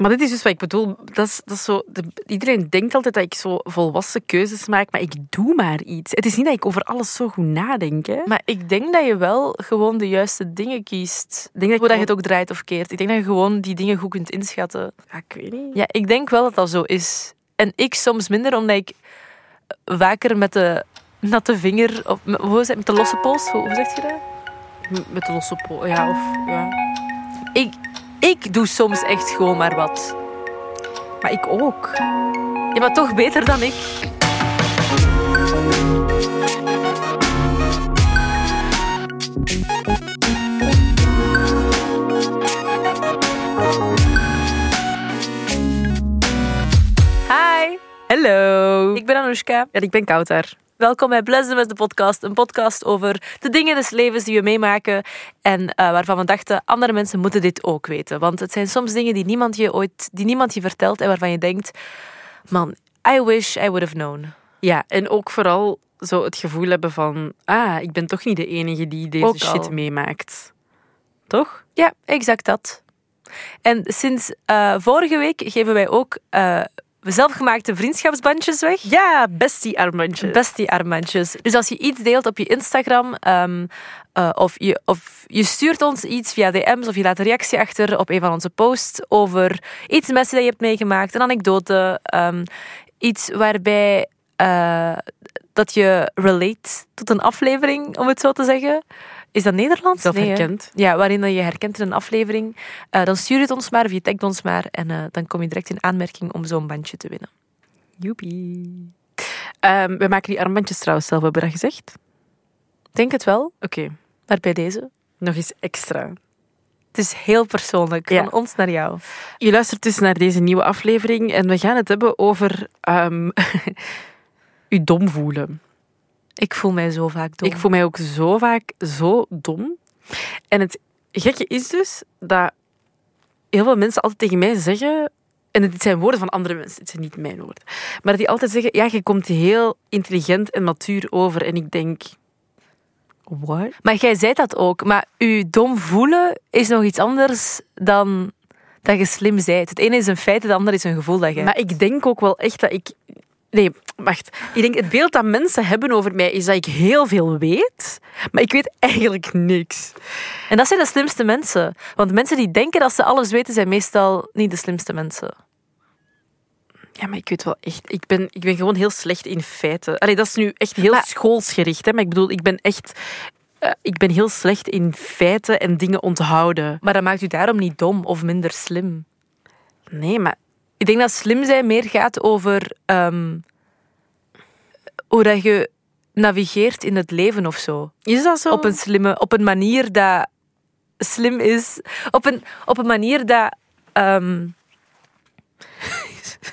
Maar dit is dus wat ik bedoel. Dat is, dat is zo, de- iedereen denkt altijd dat ik zo volwassen keuzes maak, maar ik doe maar iets. Het is niet dat ik over alles zo goed nadenk. Hè? Maar ik denk dat je wel gewoon de juiste dingen kiest. Ik denk dat Hoe dat je het ook draait of keert. Ik denk dat je gewoon die dingen goed kunt inschatten. Ja, ik weet niet. Ja, ik denk wel dat dat zo is. En ik soms minder, omdat ik vaker met de natte vinger... Of, met- hoe is het? Met de losse pols? Hoe, hoe zeg je dat? Met de losse pol. Ja, of... Ja. Ik, ik doe soms echt gewoon maar wat. Maar ik ook. Ja, maar toch beter dan ik. Hi, Hallo. ik ben Anoushka. Ja, ik ben Kouter. Welkom bij Bless the de podcast. Een podcast over de dingen des levens die we meemaken en eh, waarvan we dachten, andere mensen moeten dit ook weten. Want het zijn soms dingen die niemand je ooit, die niemand je vertelt en waarvan je denkt, man, I wish I would have known. Ja, en ook vooral zo het gevoel hebben van... Ah, ik ben toch niet de enige die deze shit meemaakt. Toch? Ja, exact dat. En sinds eh, vorige week geven wij ook eh, zelfgemaakte vriendschapsbandjes weg. Ja, bestie armbandje. Bestie armbandjes. Dus als je iets deelt op je Instagram ehm, eh, of, je, of je stuurt ons iets via DM's of je laat een reactie achter op een van onze posts over iets messy dat je hebt meegemaakt, een anekdote, ehm, iets waarbij eh, dat je relate tot een aflevering, om het zo te zeggen. Is dat Nederlands? Zelf Nee, hè? Ja, waarin dat je herkent in een aflevering. Eh, dan stuur je het ons maar of je tagt ons maar en eh, dan kom je direct in aanmerking om zo'n bandje te winnen. Joepie. Ehm, we maken die armbandjes trouwens zelf, hebben we dat gezegd? Denk het wel, Oké, maar bij deze. nog eens extra. Het is heel persoonlijk, Ja. van ons naar jou. Je luistert dus naar deze nieuwe aflevering en we gaan het hebben over ehm u dom voelen. Ik voel mij zo vaak dom. Ik voel mij ook zo vaak zo dom. En het gekke is dus dat heel veel mensen altijd tegen mij zeggen, en dit zijn woorden van andere mensen, het zijn niet mijn woorden, maar die altijd zeggen, ja, je komt heel intelligent en matuur over. En ik denk, what? Maar jij zei dat ook. Maar je dom voelen is nog iets anders dan dat je slim bent. Het ene is een feit, het andere is een gevoel dat je Maar ik denk ook wel echt dat ik. Nee, wacht. Ik denk het beeld dat mensen hebben over mij is dat ik heel veel weet, maar ik weet eigenlijk niks. En dat zijn de slimste mensen. Want mensen die denken dat ze alles weten, zijn meestal niet de slimste mensen. Ja, maar ik weet wel echt. Ik ben, ik ben gewoon heel slecht in feiten. Allee, dat is nu echt heel Maar- schoolsgericht, hè? Maar ik bedoel, ik ben echt. eh, ik ben heel slecht in feiten en dingen onthouden. Maar dat maakt u daarom niet dom of minder slim. Nee, maar Ik denk dat slim zijn meer gaat over ehm, hoe dat je navigeert in het leven of zo. is dat zo? Op een slimme, op een manier dat slim is. Op een, op een manier dat.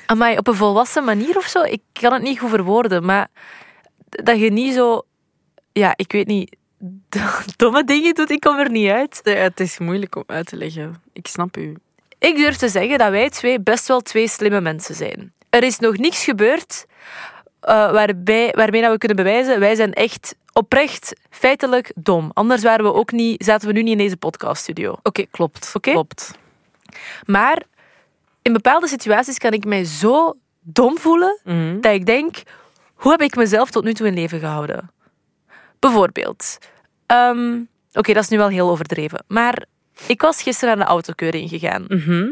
amai, op een volwassen manier of zo. Ik kan het niet goed verwoorden, maar dat je niet zo. Ja, ik weet niet. Domme dingen doet, ik kom er niet uit. Ja, het is moeilijk om uit te leggen. Ik snap u. Ik durf te zeggen dat wij twee best wel twee slimme mensen zijn. Er is nog niks gebeurd eh, waarbij, waarmee dat we kunnen bewijzen, wij zijn echt oprecht, feitelijk dom. Anders waren we ook niet, zaten we nu niet in deze podcaststudio. Oké, klopt. Klopt. Maar in bepaalde situaties kan ik mij zo dom voelen Mhm. dat ik denk, hoe heb ik mezelf tot nu toe in leven gehouden? Bijvoorbeeld, ehm, oké, dat is nu wel heel overdreven, maar ik was gisteren naar de autokeuring gegaan. Mhm.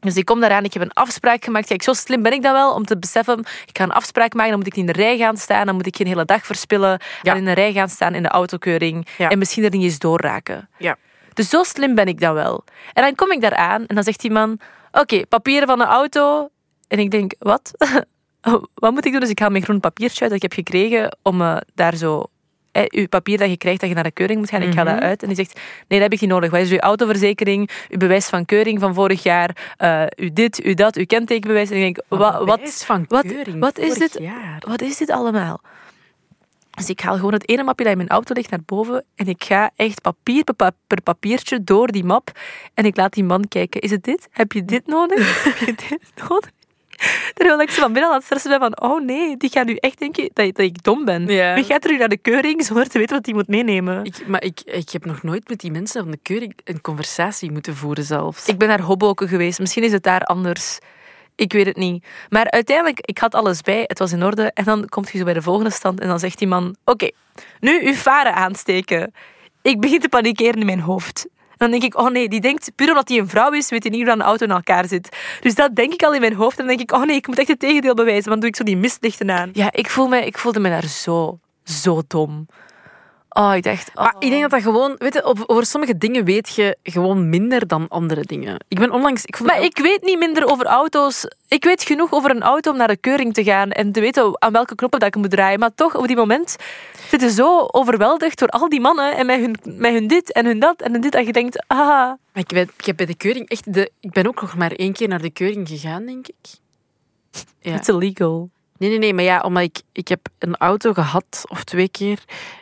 Dus ik kom daaraan, ik heb een afspraak gemaakt. Kijk, zo slim ben ik dan wel om te beseffen, ik ga een afspraak maken, dan moet ik niet in de rij gaan staan, dan moet ik geen hele dag verspillen Ja. en in de rij gaan staan in de autokeuring Ja. en misschien er niet eens doorraken. Ja. Dus zo slim ben ik dan wel. En dan kom ik daar aan en dan zegt die man, oké, papieren van de auto. En ik denk, wat? wat moet ik doen? Dus ik haal mijn groen papiertje uit dat ik heb gekregen om eh, daar zo... eh, uw papier dat je krijgt dat je naar de keuring moet gaan, ik ga dat uit. En die zegt, nee, dat heb ik niet nodig. Wat is uw autoverzekering, uw bewijs van keuring van vorig jaar, eh uw dit, uw dat, uw kentekenbewijs? En ik denk, wa- wat, Bewijs van wat, keuring wat is vorig dit? jaar. Wat is dit allemaal? Dus ik haal gewoon het ene mapje dat in mijn auto ligt naar boven en ik ga echt papier per, pa- per papiertje door die map en ik laat die man kijken. Is het dit? Heb je dit nodig? Heb je dit nodig? Terwijl ik zo van binnen aan het stressen ben van, oh nee, die gaat nu echt denken dat, dat ik dom ben. Ja. Wie gaat terug naar de keuring zonder te weten wat hij moet meenemen? Ik, maar ik, ik heb nog nooit met die mensen van de keuring een conversatie moeten voeren zelfs. Ik ben naar Hoboken geweest. Misschien is het daar anders. Ik weet het niet. Maar uiteindelijk, ik had alles bij. Het was in orde. En dan komt je zo bij de volgende stand en dan zegt die man... Oké, nu uw varen aansteken. Ik begin te panikeren in mijn hoofd. Dan denk ik, oh nee, die denkt, puur omdat hij een vrouw is, weet hij niet hoe een auto in elkaar zit. Dus dat denk ik al in mijn hoofd. En dan denk ik, oh nee, ik moet echt het tegendeel bewijzen. Want dan doe ik zo die mistlichten aan. Ja, ik, voel me, ik voelde me daar zo, zo dom. Oh, ik dacht... Oh. Maar ik denk dat dat gewoon... Weet je, over sommige dingen weet je gewoon minder dan andere dingen. Ik ben onlangs... Ik Maar ik weet niet minder over auto's. Ik weet genoeg over een auto om naar de keuring te gaan en te weten aan welke knoppen dat ik moet draaien. Maar toch, op die moment zit je zo overweldigd door al die mannen en met hun, met hun dit en hun dat en hun dit. Dat je denkt, ah, Maar ik, ben, ik heb bij de keuring echt... De, ik ben ook nog maar één keer naar de keuring gegaan, denk ik. Ja. it's illegal. Nee, nee, nee. Maar ja, omdat ik, ik heb een auto gehad, of twee keer.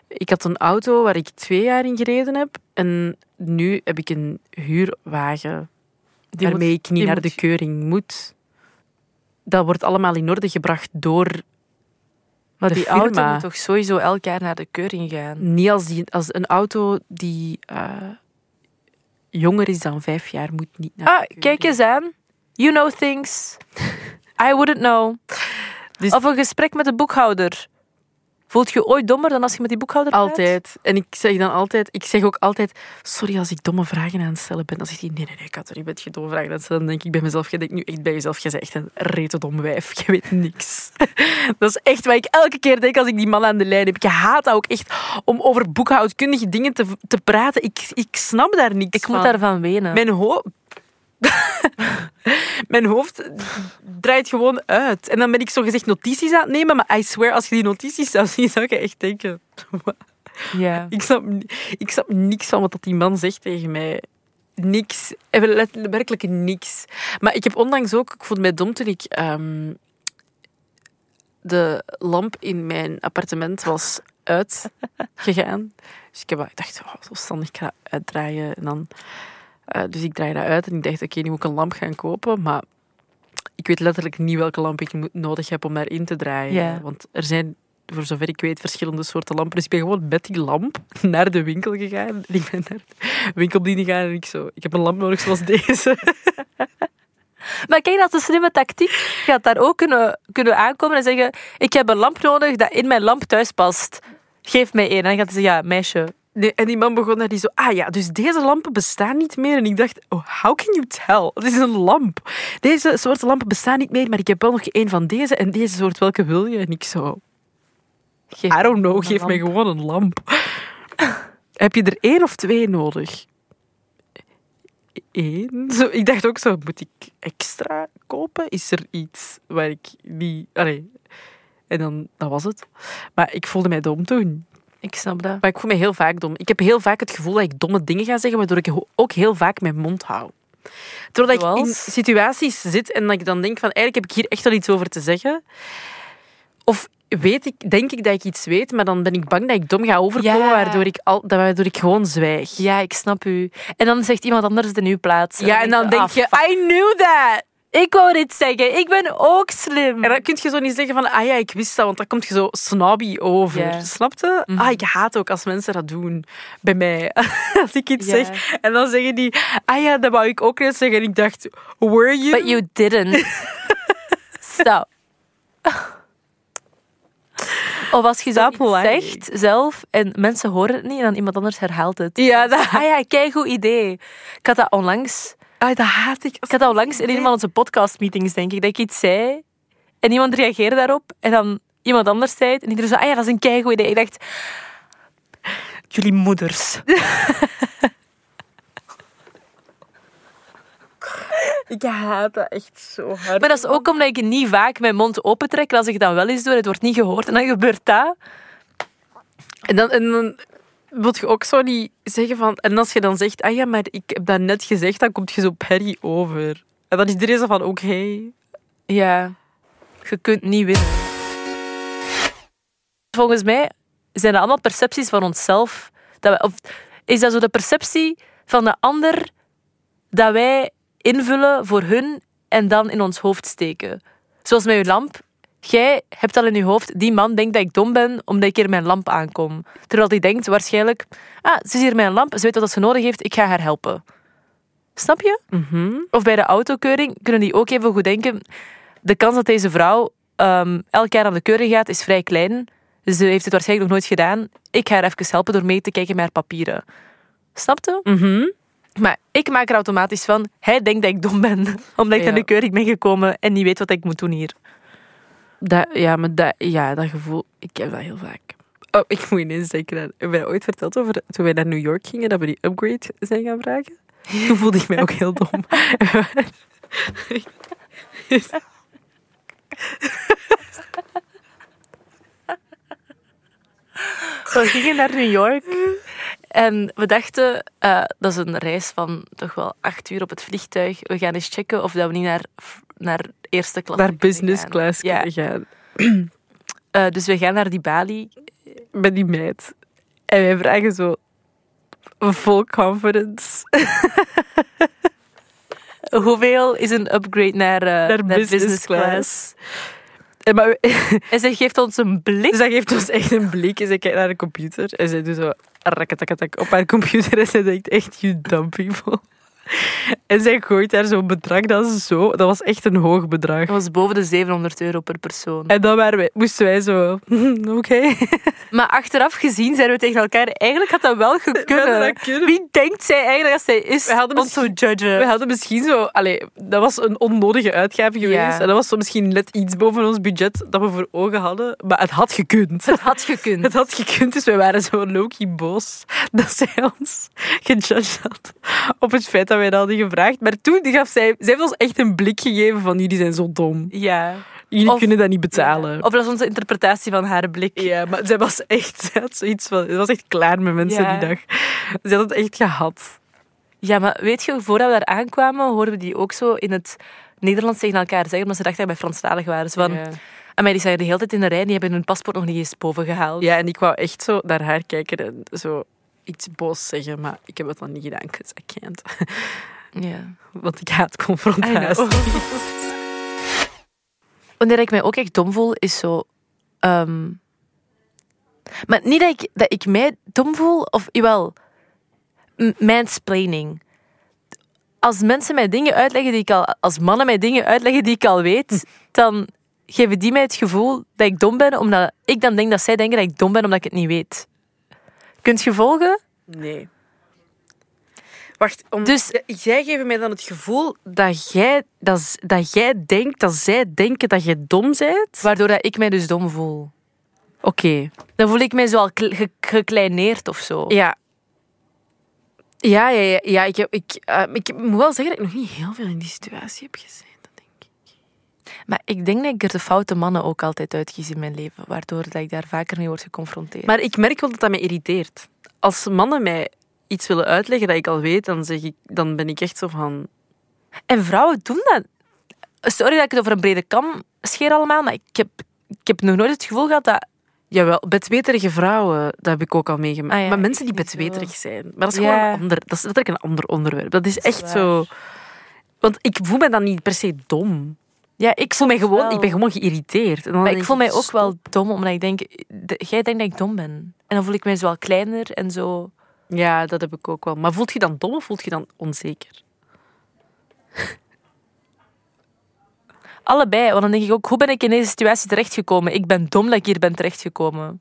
Ik had een auto waar ik twee jaar in gereden heb. En nu heb ik een huurwagen Die waarmee moet- ik niet naar moet- de keuring moet. Dat wordt allemaal in orde gebracht door... Maar de die auto moet toch sowieso elk jaar naar de keuring gaan? Niet als, die, als een auto die eh, jonger is dan vijf jaar moet niet naar Ah, de keuring. kijk eens aan. You know things. I wouldn't know. Dus- Of een gesprek met de boekhouder. Voelt je ooit dommer dan als je met die boekhouder praat? Altijd. En ik zeg dan altijd, ik zeg ook altijd, sorry als ik domme vragen aan het stellen ben. Dan zegt hij, nee, nee, nee, Kater, je bent geen domme vragen aan het stellen. Dan denk ik bij mezelf, je denkt nu echt bij jezelf, je bent echt een rete dom wijf. Je weet niks. Dat is echt wat ik elke keer denk als ik die man aan de lijn heb. Ik haat dat ook echt om over boekhoudkundige dingen te, te praten. Ik, ik snap daar niks Ik moet van. daarvan wenen. Mijn hoofd... Mijn hoofd draait gewoon uit. En dan ben ik zo gezegd notities aan het nemen, maar I swear, als je die notities zou zien, zou je echt denken... Ja. Ik snap, ik snap niks van wat die man zegt tegen mij. Niks. Let- Werkelijk niks. Maar ik heb onlangs ook... Ik voelde mij dom toen ik... ehm, de lamp in mijn appartement was uitgegaan. Dus ik, heb, ik dacht, oh, zo standig, ik ga uitdraaien. En dan, eh, dus ik draai dat uit en ik dacht, oké, nu moet ik een lamp gaan kopen. Maar ik weet letterlijk niet welke lamp ik nodig heb om daarin te draaien. Want er zijn, voor zover ik weet, verschillende soorten lampen. Dus ik ben gewoon met die lamp naar de winkel gegaan. En ik ben naar de winkelbediening gegaan en ik zo... Ik heb een lamp nodig zoals deze. Maar kijk, dat is een slimme tactiek. Je had daar ook kunnen, kunnen aankomen en zeggen: Ik heb een lamp nodig dat in mijn lamp thuis past. Geef mij één. En dan gaat hij zeggen: Ja, meisje. Nee, en die man begon daar die zo... Ah ja, dus deze lampen bestaan niet meer. En ik dacht, oh, how can you tell? Het is een lamp. Deze soort lampen bestaan niet meer, maar ik heb wel nog één van deze. En deze soort, welke wil je? En ik zo... Geef I don't know, geef mij gewoon een lamp. heb je er één of twee nodig? Eén? Zo, ik dacht ook zo, moet ik extra kopen? Is er iets waar ik niet... Allee. En dan, dat was het. Maar ik voelde mij dom toen. Ik snap dat. Maar ik voel me heel vaak dom. Ik heb heel vaak het gevoel dat ik domme dingen ga zeggen, waardoor ik ook heel vaak mijn mond hou. Terwijl ik in situaties zit en dat ik dan denk van, eigenlijk heb ik hier echt wel iets over te zeggen. Of weet ik, denk ik dat ik iets weet, maar dan ben ik bang dat ik dom ga overkomen, Ja. waardoor, ik al, waardoor ik gewoon zwijg. Ja, ik snap u. En dan zegt iemand anders het in uw plaats. Ja, en dan denk ah, je, I knew that! Ik wou dit zeggen. Ik ben ook slim. En dan kun je zo niet zeggen van, ah ja, ik wist dat, want dan komt je zo snobby over. Ja. Snap je? Mhm. Ah, ik haat ook als mensen dat doen bij mij. als ik iets zeg en dan zeggen die, ah ja, dat wou ik ook net zeggen. En ik dacht, were you? But you didn't. Stop. Of als je lying. zegt zelf en mensen horen het niet en dan iemand anders herhaalt het. Ja, dat, Ah ja, kijk goed idee. Ik had dat onlangs. Ah, dat haat ik. Ik had dat onlangs in een van onze podcastmeetings, denk ik, dat ik iets zei en iemand reageerde daarop en dan iemand anders zei het en iedereen zo, ah ja, dat is een keigoed idee. Ik dacht, jullie moeders. Ik haat dat echt zo hard. Maar dat is ook omdat ik niet vaak mijn mond opentrek. En als ik dan wel eens doe, het wordt niet gehoord en dan gebeurt dat. En dan, en dan wil je ook zo niet zeggen van... En als je dan zegt, ah ja, maar ik heb dat net gezegd, dan komt je zo perry over. En dan is iedereen zo van, oké. Ja, je kunt niet winnen. Volgens mij zijn dat allemaal percepties van onszelf. Dat of is dat zo de perceptie van de ander dat wij invullen voor hun en dan in ons hoofd steken? Zoals met je lamp. Jij hebt al in je hoofd, die man denkt dat ik dom ben omdat ik hier mijn lamp aankom. Terwijl hij denkt waarschijnlijk, ah, ze is hier mijn lamp, ze weet wat ze nodig heeft, ik ga haar helpen. Snap je? Mhm. Of bij de autokeuring kunnen die ook even goed denken, de kans dat deze vrouw ehm, elk jaar aan de keuring gaat is vrij klein. Ze heeft het waarschijnlijk nog nooit gedaan. Ik ga haar even helpen door mee te kijken met haar papieren. Snapte? Mhm. Maar ik maak er automatisch van, hij denkt dat ik dom ben, omdat ik Ja. naar de keuring ben gekomen en niet weet wat ik moet doen hier. Dat, ja, maar dat, ja, dat gevoel, ik heb dat heel vaak. Oh, ik moet ineens denken aan... Heb je ooit verteld over toen wij naar New York gingen, dat we die upgrade zijn gaan vragen? Toen voelde ik mij ook heel dom. We gingen naar New York en we dachten, eh, dat is een reis van toch wel acht uur op het vliegtuig. We gaan eens checken of dat we niet naar, naar eerste klas Naar business gaan. class Ja, gaan. eh, dus we gaan naar die Bali. Met die meid. En wij vragen zo... Full confidence. Hoeveel is een upgrade naar, eh, naar, business class. En maar, En zij geeft ons een blik. dus dat geeft ons echt een blik. En zij kijkt naar de computer. En zij doet zo... Rakatakatak op haar computer. En zij denkt echt, you dumb people. En zij gooit daar zo'n bedrag. Dat, is zo, dat was echt een hoog bedrag. Dat was boven de 700 euro per persoon. En dan waren wij, moesten wij zo... Oké. Maar achteraf gezien zeiden we tegen elkaar, eigenlijk had dat wel gekunnen. kunnen. Wie denkt zij eigenlijk dat zij is We hadden om zo judgen? We hadden misschien zo... Allee, dat was een onnodige uitgave geweest. Ja. En dat was zo misschien net iets boven ons budget dat we voor ogen hadden. Maar het had gekund. Het had gekund. Het had gekund, dus wij waren zo low-key boos dat zij ons gejudged had op het feit dat wij dat hadden gevraagd. Maar toen gaf zij, zij heeft ons echt een blik gegeven van jullie zijn zo dom. Ja. Jullie Of- kunnen dat niet betalen. Of dat is onze interpretatie van haar blik. Ja, maar zij was echt, zij had zoiets van, ze was echt klaar met mensen Ja. die dag. Ze had het echt gehad. Ja, maar weet je, voordat we daar aankwamen, hoorden we die ook zo in het Nederlands tegen elkaar zeggen, omdat ze dachten dat wij Franstalig waren. Van, ja. En mij die zijn de hele tijd in de rij, die hebben hun paspoort nog niet eens boven gehaald. ja, en ik wou echt zo naar haar kijken en zo iets boos zeggen, maar ik heb het dan niet gedaan, because I can't. Ja. Want ik haat confrontatie. Wanneer ik mij ook echt dom voel, is zo... ehm, Maar niet dat ik, dat ik mij dom voel, of jawel, mansplaining. Als mensen mij dingen uitleggen die ik al... Als mannen mij dingen uitleggen die ik al weet, dan geven die mij het gevoel dat ik dom ben, omdat ik dan denk dat zij denken dat ik dom ben omdat ik het niet weet. Kunt je volgen? Nee. Wacht, om, Dus- jij geeft mij dan het gevoel dat jij, dat, dat jij denkt dat zij denken dat je dom bent? Waardoor dat ik mij dus dom voel. Oké. Dan voel ik mij zo al kle- ge- gekleineerd of zo. Ja. Ja, ja, ja. ja ik, heb, ik, eh, ik moet wel zeggen dat ik nog niet heel veel in die situatie heb gezeten. Maar ik denk dat ik er de foute mannen ook altijd uitkies in mijn leven, waardoor dat ik daar vaker mee word geconfronteerd. Maar ik merk wel dat dat mij irriteert. Als mannen mij iets willen uitleggen dat ik al weet, dan, zeg ik, dan ben ik echt zo van... En vrouwen doen dat. Sorry dat ik het over een brede kam scheer allemaal, maar ik heb, ik heb nog nooit het gevoel gehad dat... Jawel, bedweterige vrouwen, dat heb ik ook al meegemaakt. Ah ja, maar mensen die bedweterig zijn. Maar dat is Ja. gewoon een ander, dat is letterlijk een ander onderwerp. Dat is echt waar. zo... Want ik voel me dan niet per se dom. Ja, ik voel mij gewoon, wel. ik ben gewoon geïrriteerd. En dan Maar ik voel mij ook stop. wel dom, omdat ik denk... de- Jij denkt dat ik dom ben. En dan voel ik mij zo wel kleiner en zo... Ja, dat heb ik ook wel. Maar voelt je dan dom of voelt je dan onzeker? Allebei, want dan denk ik ook, hoe ben ik in deze situatie terechtgekomen? Ik ben dom dat ik hier ben terechtgekomen.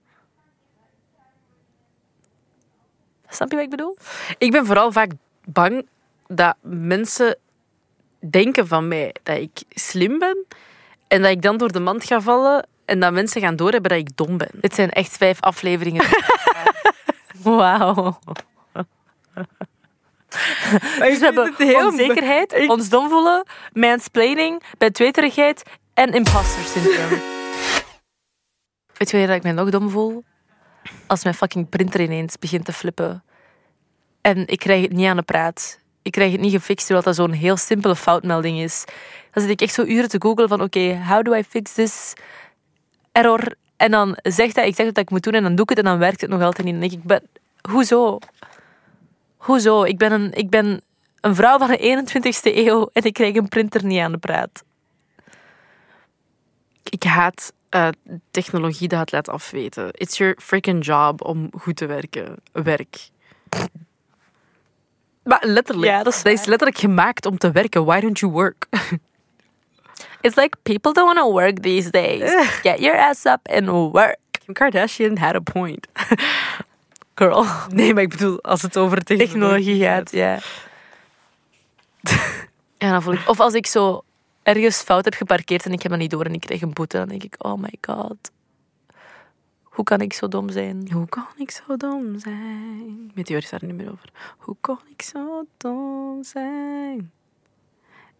Snap je wat ik bedoel? Ik ben vooral vaak bang dat mensen denken van mij dat ik slim ben en dat ik dan door de mand ga vallen en dat mensen gaan doorhebben dat ik dom ben. Dit zijn echt vijf afleveringen. Wauw. Dus we hebben onzekerheid, ons dom voelen, mansplaining, bedweterigheid en imposter syndroom. Weet je dat ik mij nog dom voel? Als mijn fucking printer ineens begint te flippen. En ik krijg het niet aan de praat. Ik krijg het niet gefixt, terwijl dat zo'n heel simpele foutmelding is. Dan zit ik echt zo uren te googlen van oké, how do I fix this error? En dan zegt hij, ik zeg wat ik moet doen en dan doe ik het en dan werkt het nog altijd niet. Ik, ben, hoezo? Hoezo? Ik ben, een, ik ben een vrouw van de 21ste eeuw en ik krijg een printer niet aan de praat. ik haat eh, technologie dat laat afweten. It's your freaking job om goed te werken. Werk. Maar letterlijk. Ja, dat is dat is letterlijk gemaakt om te werken. Why don't you work? It's like people don't want to work these days. Get your ass up and work, Kim Kardashian had a point. girl. Nee, maar ik bedoel, als het over technologie, Technologie gaat, ja. Ja, dan voel ik... Of als ik zo ergens fout heb geparkeerd en ik heb dat niet door en ik krijg een boete, dan denk ik, oh my god. Hoe kan ik zo dom zijn? Hoe kan ik zo dom zijn? Met die is daar niet meer over. Hoe kon ik zo dom zijn?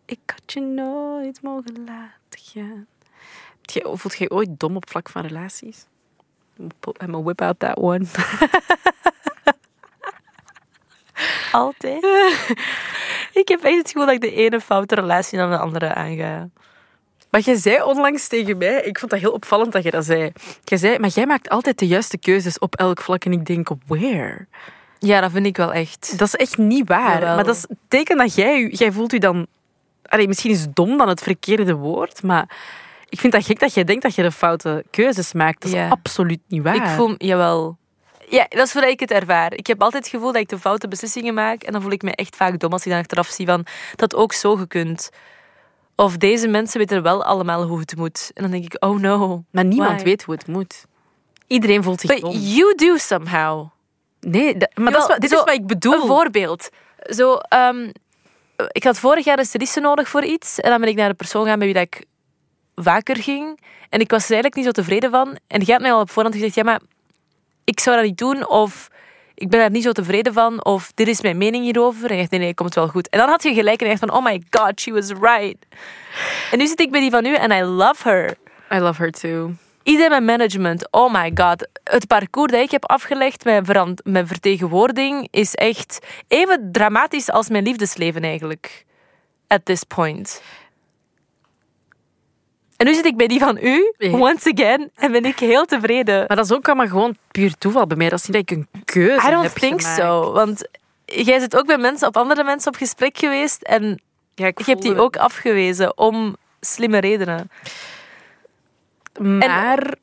Ik had je nooit mogen laten gaan. Voelt jij ooit dom op vlak van relaties? I'm a whip out that one. Altijd. ik heb echt het gevoel dat ik de ene foute relatie naar de andere aanga. Maar jij zei onlangs tegen mij, ik vond dat heel opvallend dat je dat zei. Jij zei, maar jij maakt altijd de juiste keuzes op elk vlak. En ik denk, where? Ja, dat vind ik wel echt. Dat is echt niet waar. Jawel. Maar dat is teken dat jij, jij voelt u dan... Allee, misschien is dom dan het verkeerde woord, maar ik vind dat gek dat jij denkt dat je de foute keuzes maakt. Dat is Ja. absoluut niet waar. Ik voel, jawel. Ja, dat is hoe ik het ervaar. Ik heb altijd het gevoel dat ik de foute beslissingen maak en dan voel ik me echt vaak dom als ik dan achteraf zie van dat ook zo gekund. Of deze mensen weten wel allemaal hoe het moet. En dan denk ik, oh no. Maar niemand Why? weet hoe het moet. Iedereen voelt zich But dom. you do somehow. Nee, dat- maar dat is, wat, dit zo is wat ik bedoel. Een voorbeeld. Zo, ehm, ik had vorig jaar een styliste nodig voor iets. En dan ben ik naar de persoon gaan bij wie dat ik vaker ging. En ik was er eigenlijk niet zo tevreden van. En die had mij al op voorhand gezegd, ja, maar ik zou dat niet doen. Of ik ben daar niet zo tevreden van. Of dit is mijn mening hierover. En ik dacht, nee, nee, komt wel goed. En dan had je gelijk en je dacht van, oh my god, she was right. En nu zit ik bij die van u en I love her. I love her too. Iedereen met management, oh my god. Het parcours dat ik heb afgelegd verant- met vertegenwoordiging is echt even dramatisch als mijn liefdesleven eigenlijk. At this point. En nu zit ik bij die van u, once again, en ben ik heel tevreden. Maar dat is ook allemaal gewoon puur toeval bij mij. Dat is niet dat ik een keuze I don't heb think gemaakt. so. Want jij zit ook bij mensen, op andere mensen op gesprek geweest en Ja, ik je hebt die ook afgewezen om slimme redenen. Maar,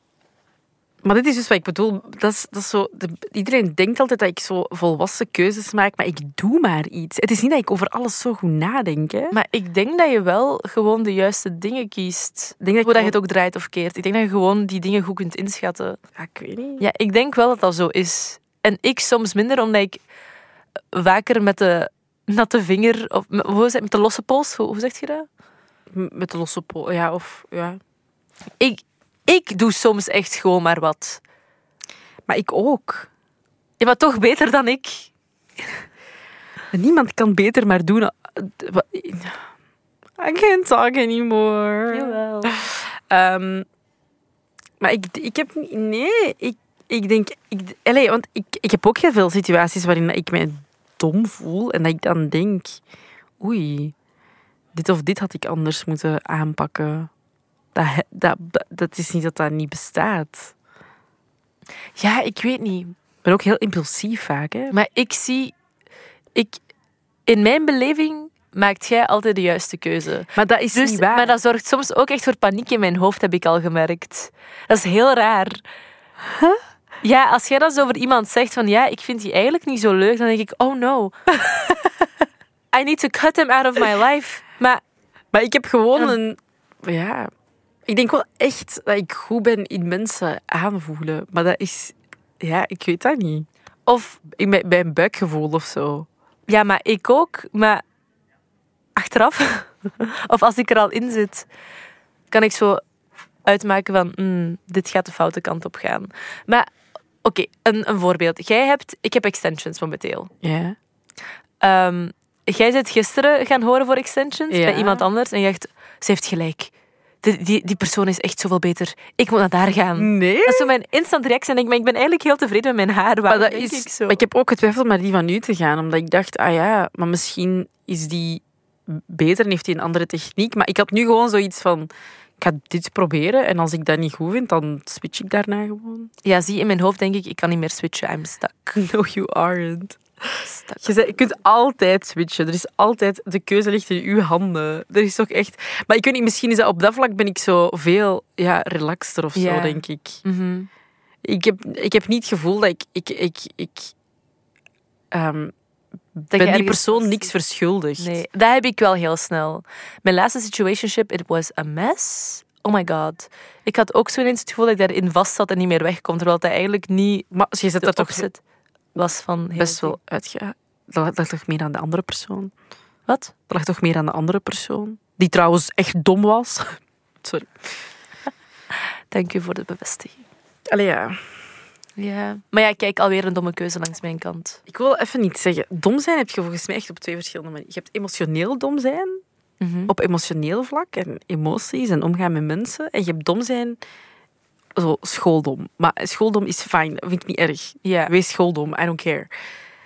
maar dit is dus wat ik bedoel. Dat is, dat is zo, de- iedereen denkt altijd dat ik zo volwassen keuzes maak, maar ik doe maar iets. Het is niet dat ik over alles zo goed nadenk. Hè. Maar ik denk dat je wel gewoon de juiste dingen kiest. Ik denk dat Hoe dat je het ook draait of keert. Ik denk dat je gewoon die dingen goed kunt inschatten. Ja, ik weet niet. Ja, ik denk wel dat dat zo is. En ik soms minder, omdat ik vaker met de natte vinger, of hoe is het, met de losse pols, hoe, hoe zeg je dat? Met de losse pol. Ja, of ja. Ik, ik doe soms echt gewoon maar wat. Maar ik ook. Ja, maar toch beter dan ik. Niemand kan beter maar doen. wa- I can't talk anymore. Jawel. Ehm, maar ik, ik heb nee, ik, ik denk, ik, allee, want ik, ik heb ook heel veel situaties waarin ik mij dom voel en dat ik dan denk, oei, dit of dit had ik anders moeten aanpakken. Dat, dat, dat is niet dat dat niet bestaat. Ja, ik weet niet. Ik ben ook heel impulsief vaak. Hè? Maar ik zie... Ik, in mijn beleving maakt jij altijd de juiste keuze. Maar dat is Dus, niet waar. maar dat zorgt soms ook echt voor paniek in mijn hoofd, heb ik al gemerkt. Dat is heel raar. Ja, als jij dan zo over iemand zegt van ja, ik vind die eigenlijk niet zo leuk, dan denk ik, oh no. I need to cut him out of my life. Maar Maar ik heb gewoon En- een... Ja... Ik denk wel echt dat ik goed ben in mensen aanvoelen. Maar dat is... Ja, ik weet dat niet. of bij een buikgevoel of zo. ja, maar ik ook. Maar achteraf, of als ik er al in zit, kan ik zo uitmaken van mm, dit gaat de foute kant op gaan. Maar oké, een, een voorbeeld. Jij hebt, ik heb extensions momenteel. Ja. Ehm, jij bent gisteren gaan horen voor extensions bij iemand anders en je dacht, ze heeft gelijk. Die, die, die persoon is echt zoveel beter. Ik moet naar daar gaan. Nee. Dat is zo mijn instant reactie. En ik, maar ik ben eigenlijk heel tevreden met mijn haar. Maar, dat is, ik zo? maar ik heb ook getwijfeld naar die van u te gaan. Omdat ik dacht, ah ja, maar misschien is die beter en heeft hij een andere techniek. Maar ik had nu gewoon zoiets van, ik ga dit proberen. En als ik dat niet goed vind, dan switch ik daarna gewoon. Ja, zie, in mijn hoofd denk ik, ik kan niet meer switchen. I'm stuck. No, you aren't. Je, je kunt altijd switchen. Er is altijd, de keuze ligt in uw handen. Er is toch echt... Maar ik weet niet, misschien is dat op dat vlak ben ik zo veel ja, relaxter of zo, Ja. denk ik. Mhm. Ik heb, ik heb niet het gevoel dat ik... ik, ik, ik ehm, Dat ben die persoon niks verschuldigd. Nee, dat heb ik wel heel snel. Mijn laatste situationship, it was a mess. Oh my god. Ik had ook zo ineens het gevoel dat ik daarin vast zat en niet meer wegkom. Terwijl dat eigenlijk niet Maar je de daar toch opzet was van... best wel uitge... Dat lag- lag toch meer aan de andere persoon? Wat? Dat lag toch meer aan de andere persoon? Die trouwens echt dom was. Sorry. Dank u voor de bevestiging. Allee, ja. Ja. Maar ja, kijk, alweer een domme keuze langs mijn kant. Ik wil even niet zeggen. Dom zijn heb je volgens mij echt op twee verschillende manieren. Je hebt emotioneel dom zijn, Mhm. op emotioneel vlak en emoties en omgaan met mensen. En je hebt dom zijn, zo schooldom. Maar schooldom is fijn, dat vind ik niet erg. Ja. Wees schooldom, I don't care.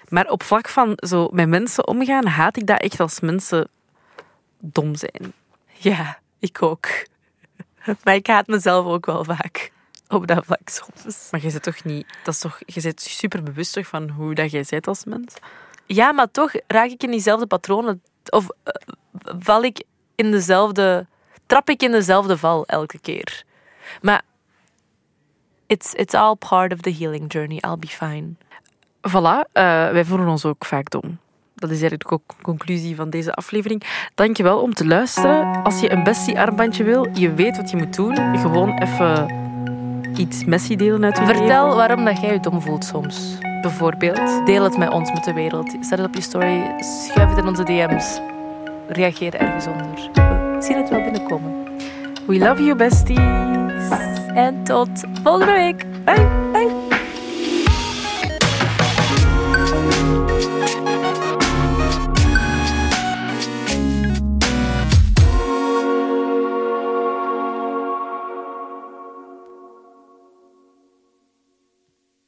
Maar op vlak van zo met mensen omgaan, haat ik dat echt als mensen dom zijn. ja, ik ook. Maar ik haat mezelf ook wel vaak. Op dat vlak soms. Maar je zit toch niet... Dat is toch, je bent super bewust toch van hoe dat jij bent als mens. Ja, maar toch raak ik in diezelfde patronen. Of eh, val ik in dezelfde... Trap ik in dezelfde val elke keer. Maar it's, it's all part of the healing journey. I'll be fine. Voilà, eh, wij voelen ons ook vaak dom. Dat is eigenlijk ook de conclusie van deze aflevering. Dankjewel om te luisteren. Als je een bestie-armbandje wil, je weet wat je moet doen. Gewoon even iets messy delen uit je Vertel leven. waarom dat jij je dom voelt soms. Bijvoorbeeld. Deel het met ons, met de wereld. Zet het op je story. Schuif het in onze DM's. Reageer ergens onder. We zien het wel binnenkomen. We love you, besties. En tot volgende week. Bye, bye.